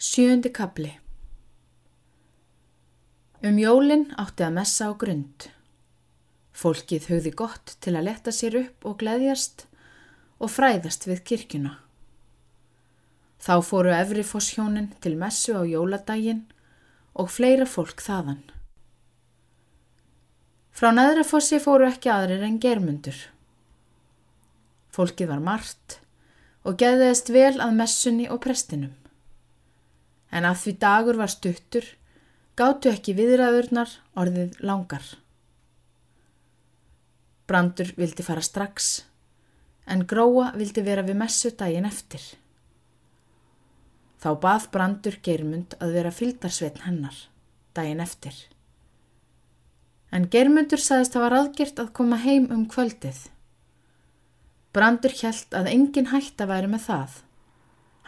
Sjöndi kapli Um jólinn átti að messa á grund. Fólkið höfði gott til að leta sér upp og gleðjast og fræðast við kirkjuna. Þá fóru efri fosshjónin til messu á jóladaginn og fleira fólk þaðan. Frá neðra fossi fóru ekki aðrir en germundur. Fólkið var margt og geðiðist vel að messunni og prestinum en að því dagur var stuttur gáttu ekki viðræðurnar orðið langar. Brandur vildi fara strax en Gróa vildi vera við messu daginn eftir. Þá bað Brandur Geirmund að vera fylgdarsveitn hennar daginn eftir. En Geirmundur sagðist að var aðgjert að koma heim um kvöldið. Brandur hjælt að engin hætt að væri með það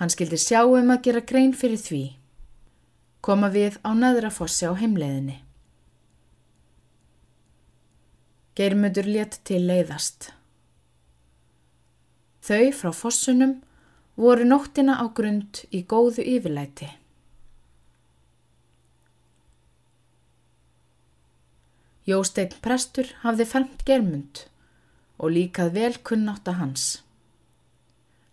Hann skildi sjá um að gera grein fyrir því. Koma við á neðra fossi á heimleiðinni. Geirmundur létt til leiðast. Þau frá fossunum voru nóttina á grund í góðu yfirlæti. Jósteinn prestur hafði fermt Geirmund og líkað vel kunnátt að hans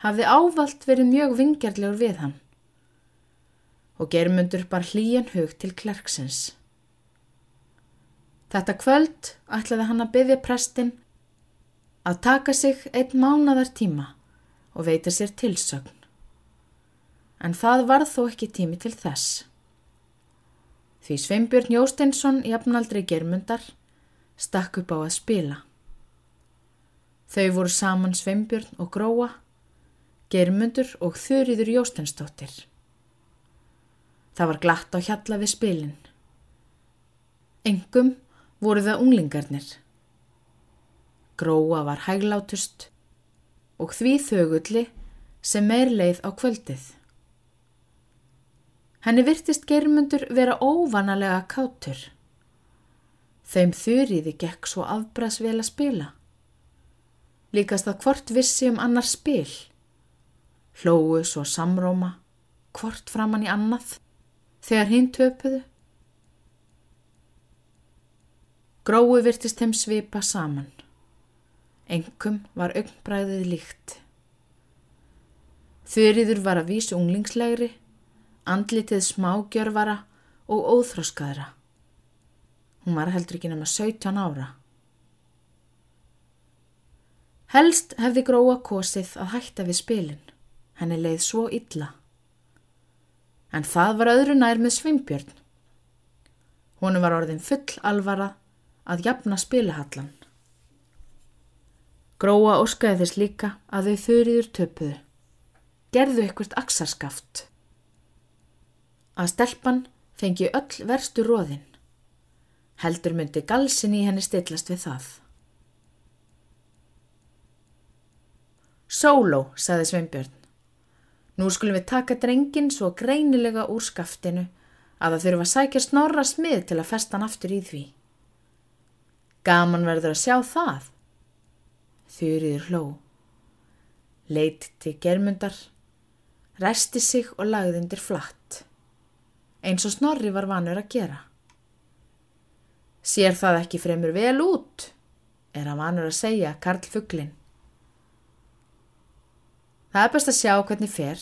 hafði ávalt verið mjög vingjarlegur við hann og germundur bar hlýjan hug til klerksins. Þetta kvöld ætlaði hann að byggja prestin að taka sig einn mánadar tíma og veita sér tilsögn. En það varð þó ekki tími til þess. Því Sveinbjörn Jósteinsson jafnaldri germundar stakk upp á að spila. Þau voru saman Sveinbjörn og Gróa Germundur og Þurriður Jóstensdóttir. Það var glatt á hjalla við spilin. Engum voru það unglingarnir. Gróa var hæglátust og því þögulli sem meir leið á kvöldið. Henni virtist germundur vera óvanalega kátur. Þeim þurriði gekk svo afbras vel að spila. Líkast að hvort vissi um annar spil hlóu svo samróma, hvort framann í annað, þegar hinn töpuðu. Grói virtist þeim svipa saman. Engum var augnbræðið líkt. Þurriður var að vísu unglingslegri, andlitið smágjörvara og óþróskaðra. Hún var heldur ekki nema 17 ára. Helst hefði Gróa kosið að hætta við spilin. Henni leið svo illa. En það var öðru nær með Svimbjörn. Honu var orðin full alvara að jafna spilahallan. Gróa óskaði þess líka að þau þurriður töpuðu. Gerðu ekkert aksarskaft. Að stelpan fengi öll verstu róðin. Heldur myndi galsin í henni stillast við það. Sóló, saði Sveinbjörn. Nú skulum við taka drengin svo greinilega úr skaftinu að það þurfa að sækja snorra smið til að festa hann aftur í því. Gaman verður að sjá það. Þurriður hló. Leit til germundar, resti sig og lagði undir flatt. Eins og snorri var vanur að gera. Sér það ekki fremur vel út, er hann vanur að segja Karl Fugglin. Það er best að sjá hvernig fer.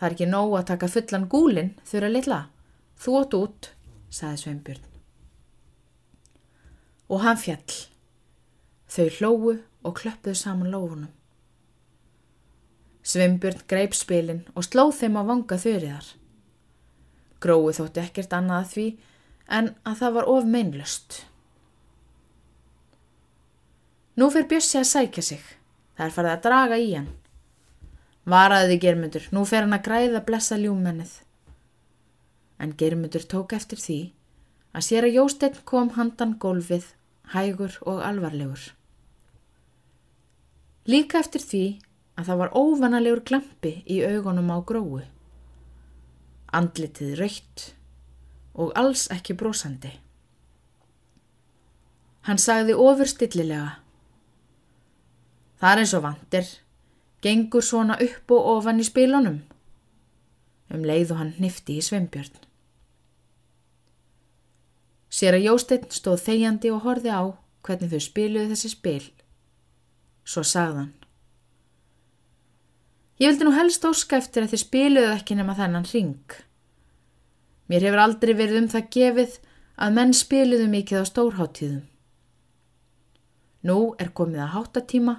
Það er ekki nóg að taka fullan gúlinn þurra litla. Þú ótt út, saði Sveinbjörn. Og hann fjall. Þau hlóu og klöppuðu saman lófunum. Sveinbjörn greip spilin og slóð þeim á vanga þurriðar. Grói þótti ekkert annað að því en að það var of meinlust. Nú fyrir Bjössi að sækja sig. Það er farið að draga í hann. Varaði germundur, nú fer hann að græða blessa ljúmennið. En germundur tók eftir því að sér að Jósteinn kom handan gólfið, hægur og alvarlegur. Líka eftir því að það var óvanalegur glampi í augunum á gróu. Andlitið raukt og alls ekki brósandi. Hann sagði ofur stillilega Það er eins og vandir, gengur svona upp og ofan í spilunum. um leið og hann nifti í sveimbjörn. Sér að Jósteinn stóð þegjandi og horfi á hvernig þau spiluði þessi spil. Svo sagðan. Ég vildi nú helst óska eftir að þið spiluðu ekki nema þennan ring. Mér hefur aldrei verið um það gefið að menn spiluðu mikið á stórháttíðum. Nú er komið að háttatíma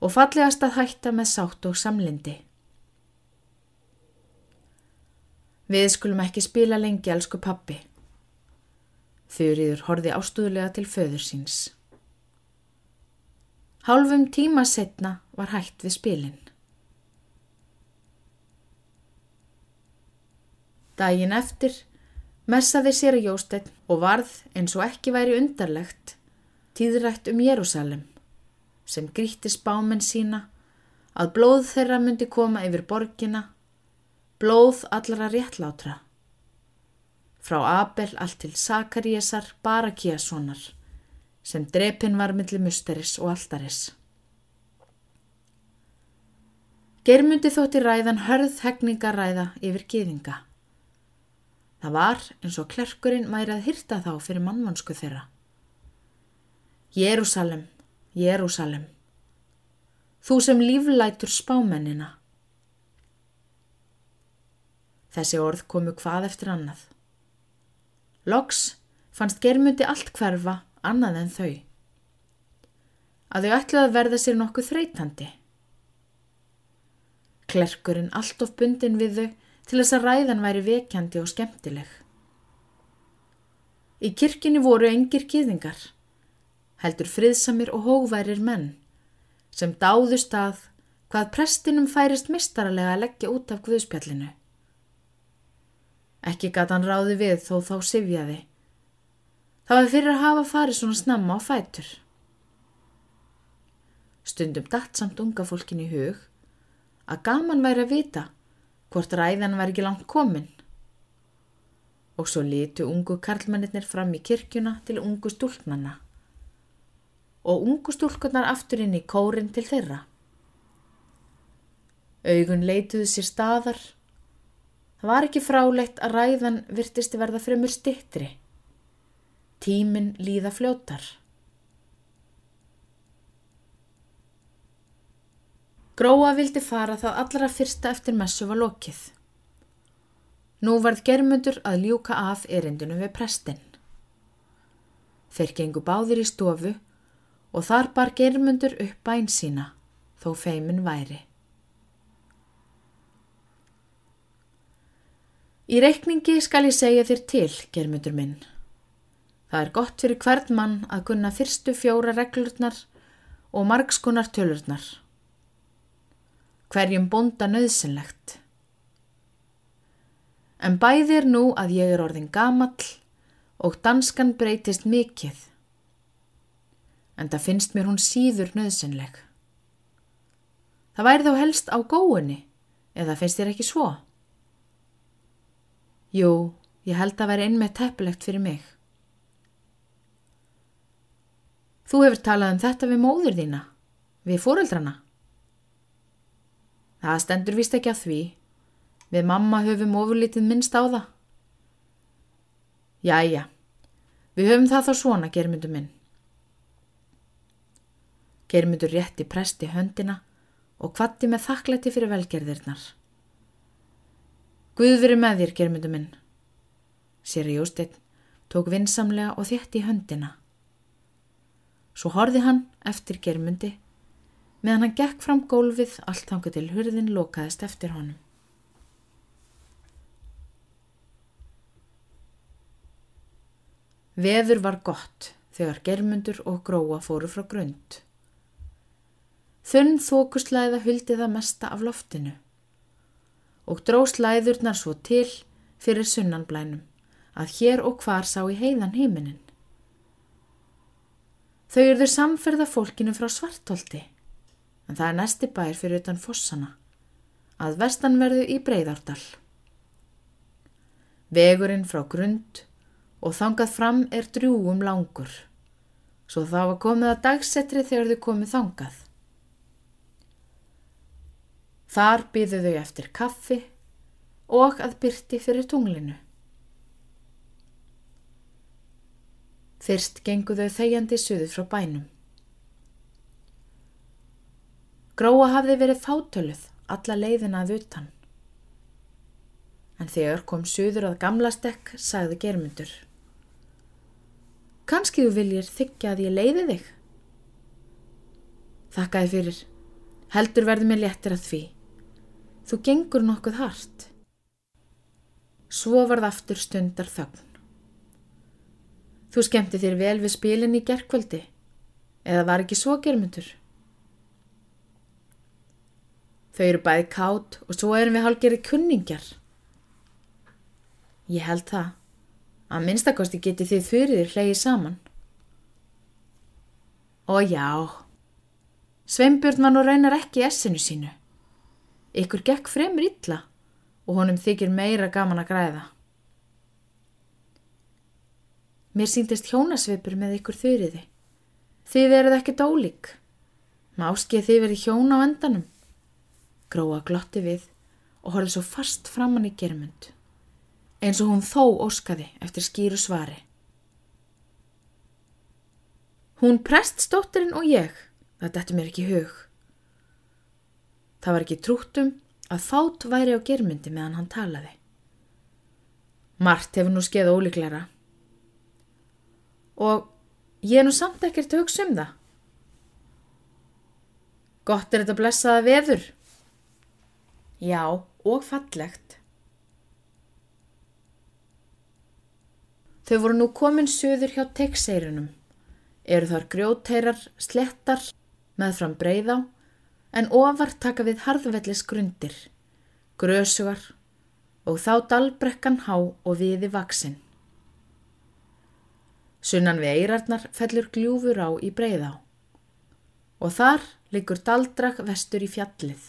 og fallegast að hætta með sátt og samlindi. Við skulum ekki spila lengi, elsku pappi. Þurriður horfi ástúðlega til föður síns. Hálfum tíma setna var hætt við spilin. Dægin eftir messaði sér að Jósteinn og varð eins og ekki væri undarlegt tíðrætt um Jérúsalem sem gríti spámen sína að blóð þeirra myndi koma yfir borgina, blóð allara réttlátra frá Abel allt til Sakaríesar Barakíassonar sem drepin var millir musteris og alltaris. Germundi þótti ræðan hörð hegningaræða yfir geðinga. Það var eins og klerkurinn væri að hyrta þá fyrir mannvansku þeirra. Jérúsalem, Jérúsalem, þú sem líflætur spámennina. Þessi orð komu hvað eftir annað. Loks fannst germundi allt hverfa annað en þau. Að þau ætlaði að verða sér nokkuð þreytandi. Klerkurinn allt of bundin við þau til þess að ræðan væri vekjandi og skemmtileg. Í kirkini voru engir kiðingar, heldur friðsamir og hóværir menn, sem dáðust að hvað prestinum færist mistarlega að leggja út af Guðspjallinu. Ekki gata hann ráði við þó þá sifjaði. Það var fyrir að hafa farið svona snemma á fætur. Stundum dætt samt unga fólkin í hug að gaman væri að vita hvort ræðan væri ekki langt komin. Og svo litu ungu karlmannir fram í kirkjuna til ungu stúlknanna og ungu stúlkunar aftur inn í kórin til þeirra. Augun leituðu sér staðar Það var ekki frálegt að ræðan virtist verða fremur stittri. Tíminn líða fljótar. Gróa vildi fara það allra fyrsta eftir messu var lokið. Nú varð germundur að ljúka af erindunum við prestinn. Þeir gengu báðir í stofu og þar bar germundur upp bæn sína, þó feimin væri. Í reikningi skal ég segja þér til, germundur minn. Það er gott fyrir hvert mann að gunna fyrstu fjóra reglurnar og margskunar tölurnar. Hverjum bonda nöðsynlegt. En bæði er nú að ég er orðin gamall og danskan breytist mikið. En það finnst mér hún síður nöðsynleg. Það væri þá helst á góðunni, eða finnst þér ekki svo? Jú, ég held að vera einmitt teppilegt fyrir mig. Þú hefur talað um þetta við móður þína, við fóreldrana. Það stendur vist ekki að því. Við mamma höfum ofurlítið minnst á það. Jæja, við höfum það þá svona, germyndu minn. Germyndur rétti presti höndina og kvatti með þakklæti fyrir velgerðirnar. Guð veri með þér, germyndu minn. Sér Jósteinn tók vinsamlega og þétt í höndina. Svo horði hann eftir germyndi meðan hann gekk fram gólfið allt hanga til hurðin lokaðist eftir honum. Veður var gott þegar germyndur og gróa fóru frá grund. Þunn þókuslæða huldi það mesta af loftinu og dró slæðurnar svo til fyrir sunnanblænum að hér og hvar sá í heiðan heiminin. Þau eruður samferða fólkinu frá svartólti en það er næsti bær fyrir utan fossana að vestanverðu í breyðardal. Vegurinn frá grund og þangað fram er drjúum langur svo þá var komið að dagsettri þegar þau komið þangað. Þar býðu þau eftir kaffi og að byrti fyrir tunglinu. Fyrst gengu þau þegjandi suðu frá bænum. Gróa hafði verið fátöluð alla leiðina að utan. En þegar kom suður að gamla stekk, sagði germyndur. Kanski þú viljir þykja að ég leiði þig? Þakkaði fyrir. Heldur verði mér léttir að því. Þú gengur nokkuð hart. Svo varð aftur stundar þögn. Þú skemmti þér vel við spilin í gerkvöldi. Eða var ekki svo germyndur? Þau eru bæði kátt og svo erum við hálgerið kunningjar. Ég held það. Að minnstakosti geti þið fyrir þér hleyið saman. Og já, Sveinbjörn var nú raunar ekki essinu sínu. Ykkur gekk fremur illa og honum þykir meira gaman að græða. Mér síndist hjónasvipur með ykkur þurriði. Þið eruð ekki dólík. Máskið þið verið hjón á endanum. Gróa glotti við og horfið svo fast framann í germund. Eins og hún þó óskaði eftir skýru svari. Hún preststóttirinn og ég Það dætti mér ekki hug. Það var ekki trúttum að fát væri á germyndi meðan hann talaði. Mart hefur nú skeið ólíklara. Og ég er nú samt ekkert að hugsa um það. Gott er þetta blessaða veður. Já, og fallegt. Þau voru nú komin söður hjá teikseirunum. Eru þar grjóteirar, slettar, meðfram breyðá en ofar taka við harðvellis grundir, grösugar og þá dalbrekkan há og viði vaksinn. Sunnan við eirarnar fellur gljúfur á í breyðá og þar liggur daldrak vestur í fjallið.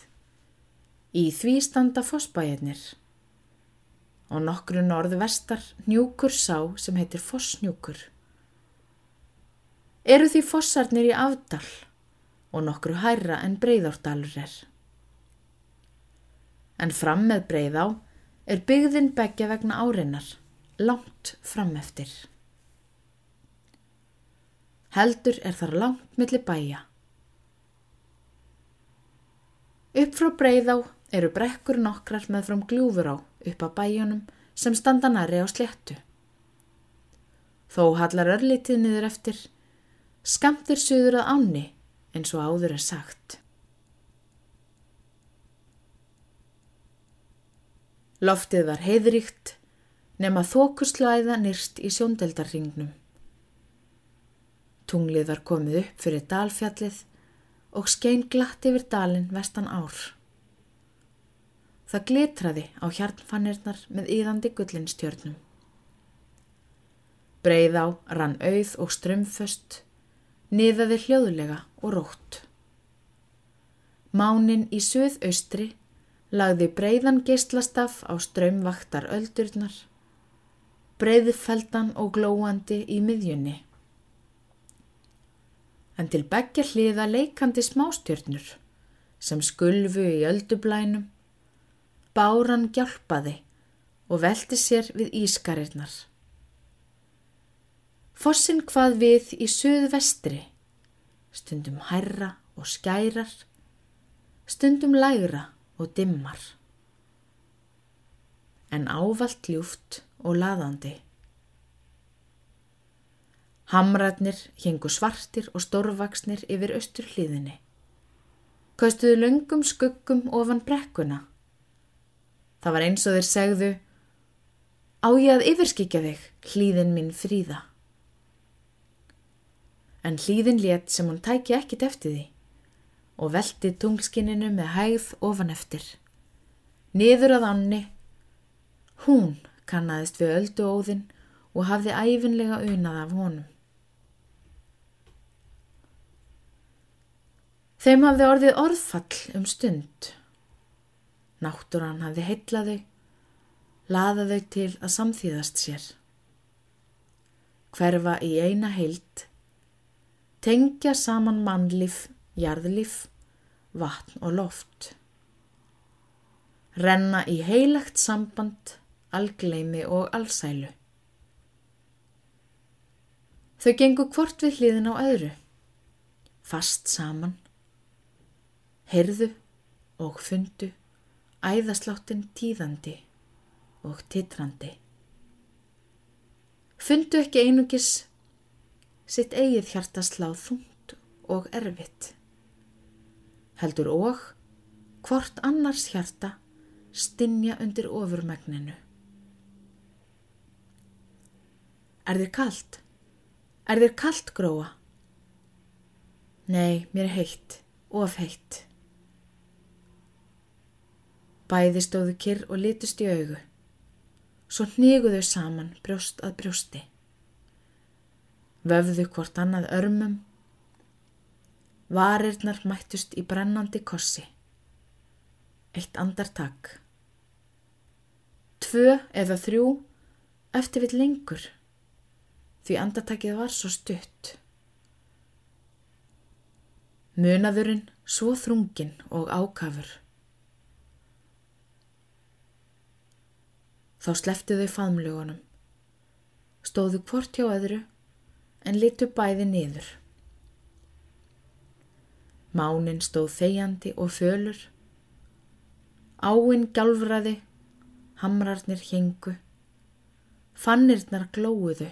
Í því standa fossbæjarnir og nokkru norðu vestar njúkur sá sem heitir fossnjúkur. Eru því fossarnir í afdal og nokkru hærra en breyðárdalur er. En fram með breyðá er byggðin begja vegna áreinar, langt fram eftir. Heldur er þar langt millir bæja. Upp frá breyðá eru brekkur nokkrar með fram gljúfur á upp á bæjunum sem standa næri á sléttu. Þó hallar örlítið niður eftir, skamtir suður að áni eins og áður er sagt. Loftið var heiðríkt nema þókuslæða nýrst í sjóndeldarringnum. Tunglið var komið upp fyrir dalfjallið og skein glatt yfir dalin vestan ár. Það glitraði á hjarnfannirnar með íðandi gullinstjörnum. Breið á rann auð og strömmföst niðaði hljóðlega og rótt. Mánin í söðaustri lagði breiðan geyslastaf á strömmvaktar öldurnar, breiðfeldan og glóandi í miðjunni. En til begja hliða leikandi smástjörnur sem skulfu í öldublænum, báran gjálpaði og velti sér við ískarirnar. Fossin hvað við í söðvestri, stundum hærra og skærar, stundum lægra og dimmar. En ávalt ljúft og laðandi. Hamratnir hengu svartir og stórvaksnir yfir austur hlýðinni. Kaustuðu löngum skuggum ofan brekkuna. Það var eins og þeir segðu, á ég að yfirskikja þig, hlýðin minn fríða en hlýðin létt sem hún tæki ekkit eftir því og velti tunglskinninu með hægð ofan eftir. Niður að annni, hún kannaðist við öldu óðinn og hafði æfinlega unað af honum. Þeim hafði orðið orðfall um stund. Náttúran hafði heitlaðu, laðaðu til að samþýðast sér. Hverfa í eina heilt tengja saman mannlif, jarðlif, vatn og loft. renna í heilagt samband, algleimi og allsælu. Þau gengu hvort við hliðin á öðru, fast saman, heyrðu og fundu æðasláttin tíðandi og titrandi. Fundu ekki einugis sitt eigið hjarta sláð þungt og erfitt. Heldur og hvort annars hjarta stinja undir ofurmegninu. Er þér kallt? Er þér kallt gróa? Nei, mér heitt, of heitt. Bæði stóðu kyrr og litust í augu. Svo hníguðu saman brjóst að brjósti. Vöfðu hvort annað örmum. Varirnar mættust í brennandi kossi. Eitt andartak. Tvö eða þrjú eftir vill lengur því andartakið var svo stutt. Munaðurinn svo þrungin og ákafur. Þá sleftu þau faðmlugunum, stóðu hvort hjá öðru en litu bæði niður. Mánin stóð þegjandi og fölur, áinn gálfraði, hamrarnir hengu, fannirnar glóðu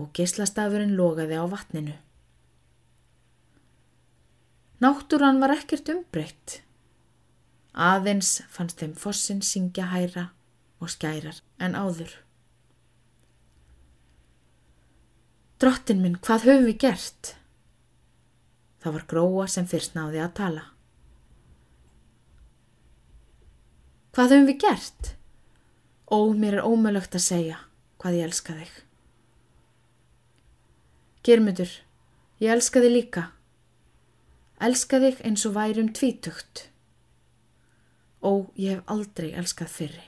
og gislastafurinn logaði á vatninu. Náttúran var ekkert umbreytt. Aðeins fannst þeim fossin syngja hæra og skærar en áður. Drottin minn, hvað höfum við gert? Það var gróa sem fyrst náði að tala. Hvað höfum við gert? Ó, mér er ómögulegt að segja hvað ég elska þig. Germundur, ég elska þig líka. Elska þig eins og værum tvítugt. Ó, ég hef aldrei elskað fyrri.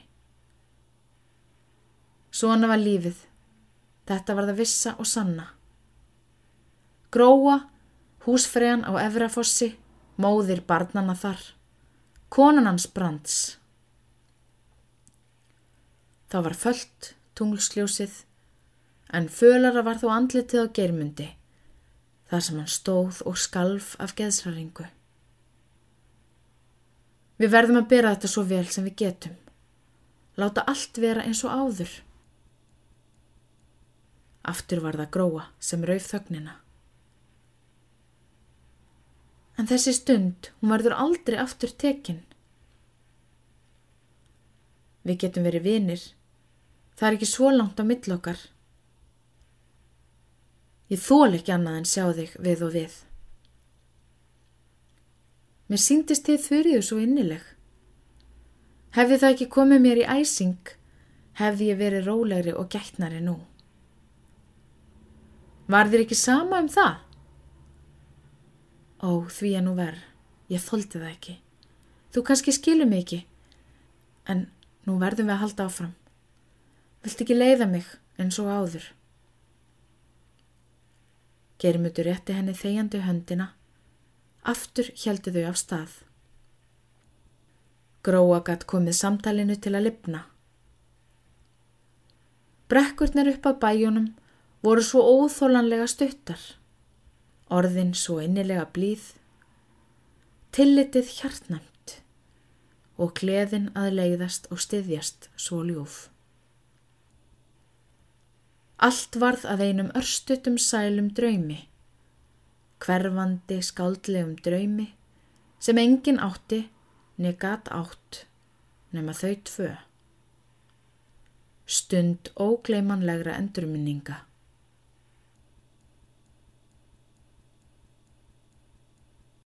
Svona var lífið. Þetta var það vissa og sanna. Gróa, húsfregan á Efrafossi, móðir barnana þar. Konanans brands. Það var föllt, tunglsljósið, en fölara var þó andlitið á geirmundi, þar sem hann stóð og skalf af geðsraringu. Við verðum að bera þetta svo vel sem við getum. Láta allt vera eins og áður. Aftur var það gróa sem rauf þögnina. En þessi stund, hún verður aldrei aftur tekinn. Við getum verið vinir. Það er ekki svo langt á millokkar. Ég þól ekki annað en sjá þig við og við. Mér síndist þið þurriðu svo innileg. Hefði það ekki komið mér í æsing, hefði ég verið rólegri og gætnari nú. Var þér ekki sama um það? Ó, því að nú verð, ég þóldi það ekki. Þú kannski skilum mig ekki, en nú verðum við að halda áfram. Vilt ekki leiða mig eins og áður? Geirmutur rétti henni þegjandi höndina. Aftur heldu þau af stað. Gróagat komið samtalinu til að lipna. Brekkurnar upp að bæjunum voru svo óþólanlega stuttar. Orðin svo innilega blíð. Tillitið hjartnæmt og kleðin að leiðast og styðjast svo ljúf. Allt varð að einum örstutum sælum draumi, hverfandi skáldlegum draumi sem engin átti negat átt nema þau tvö. Stund ógleimanlegra endurminninga.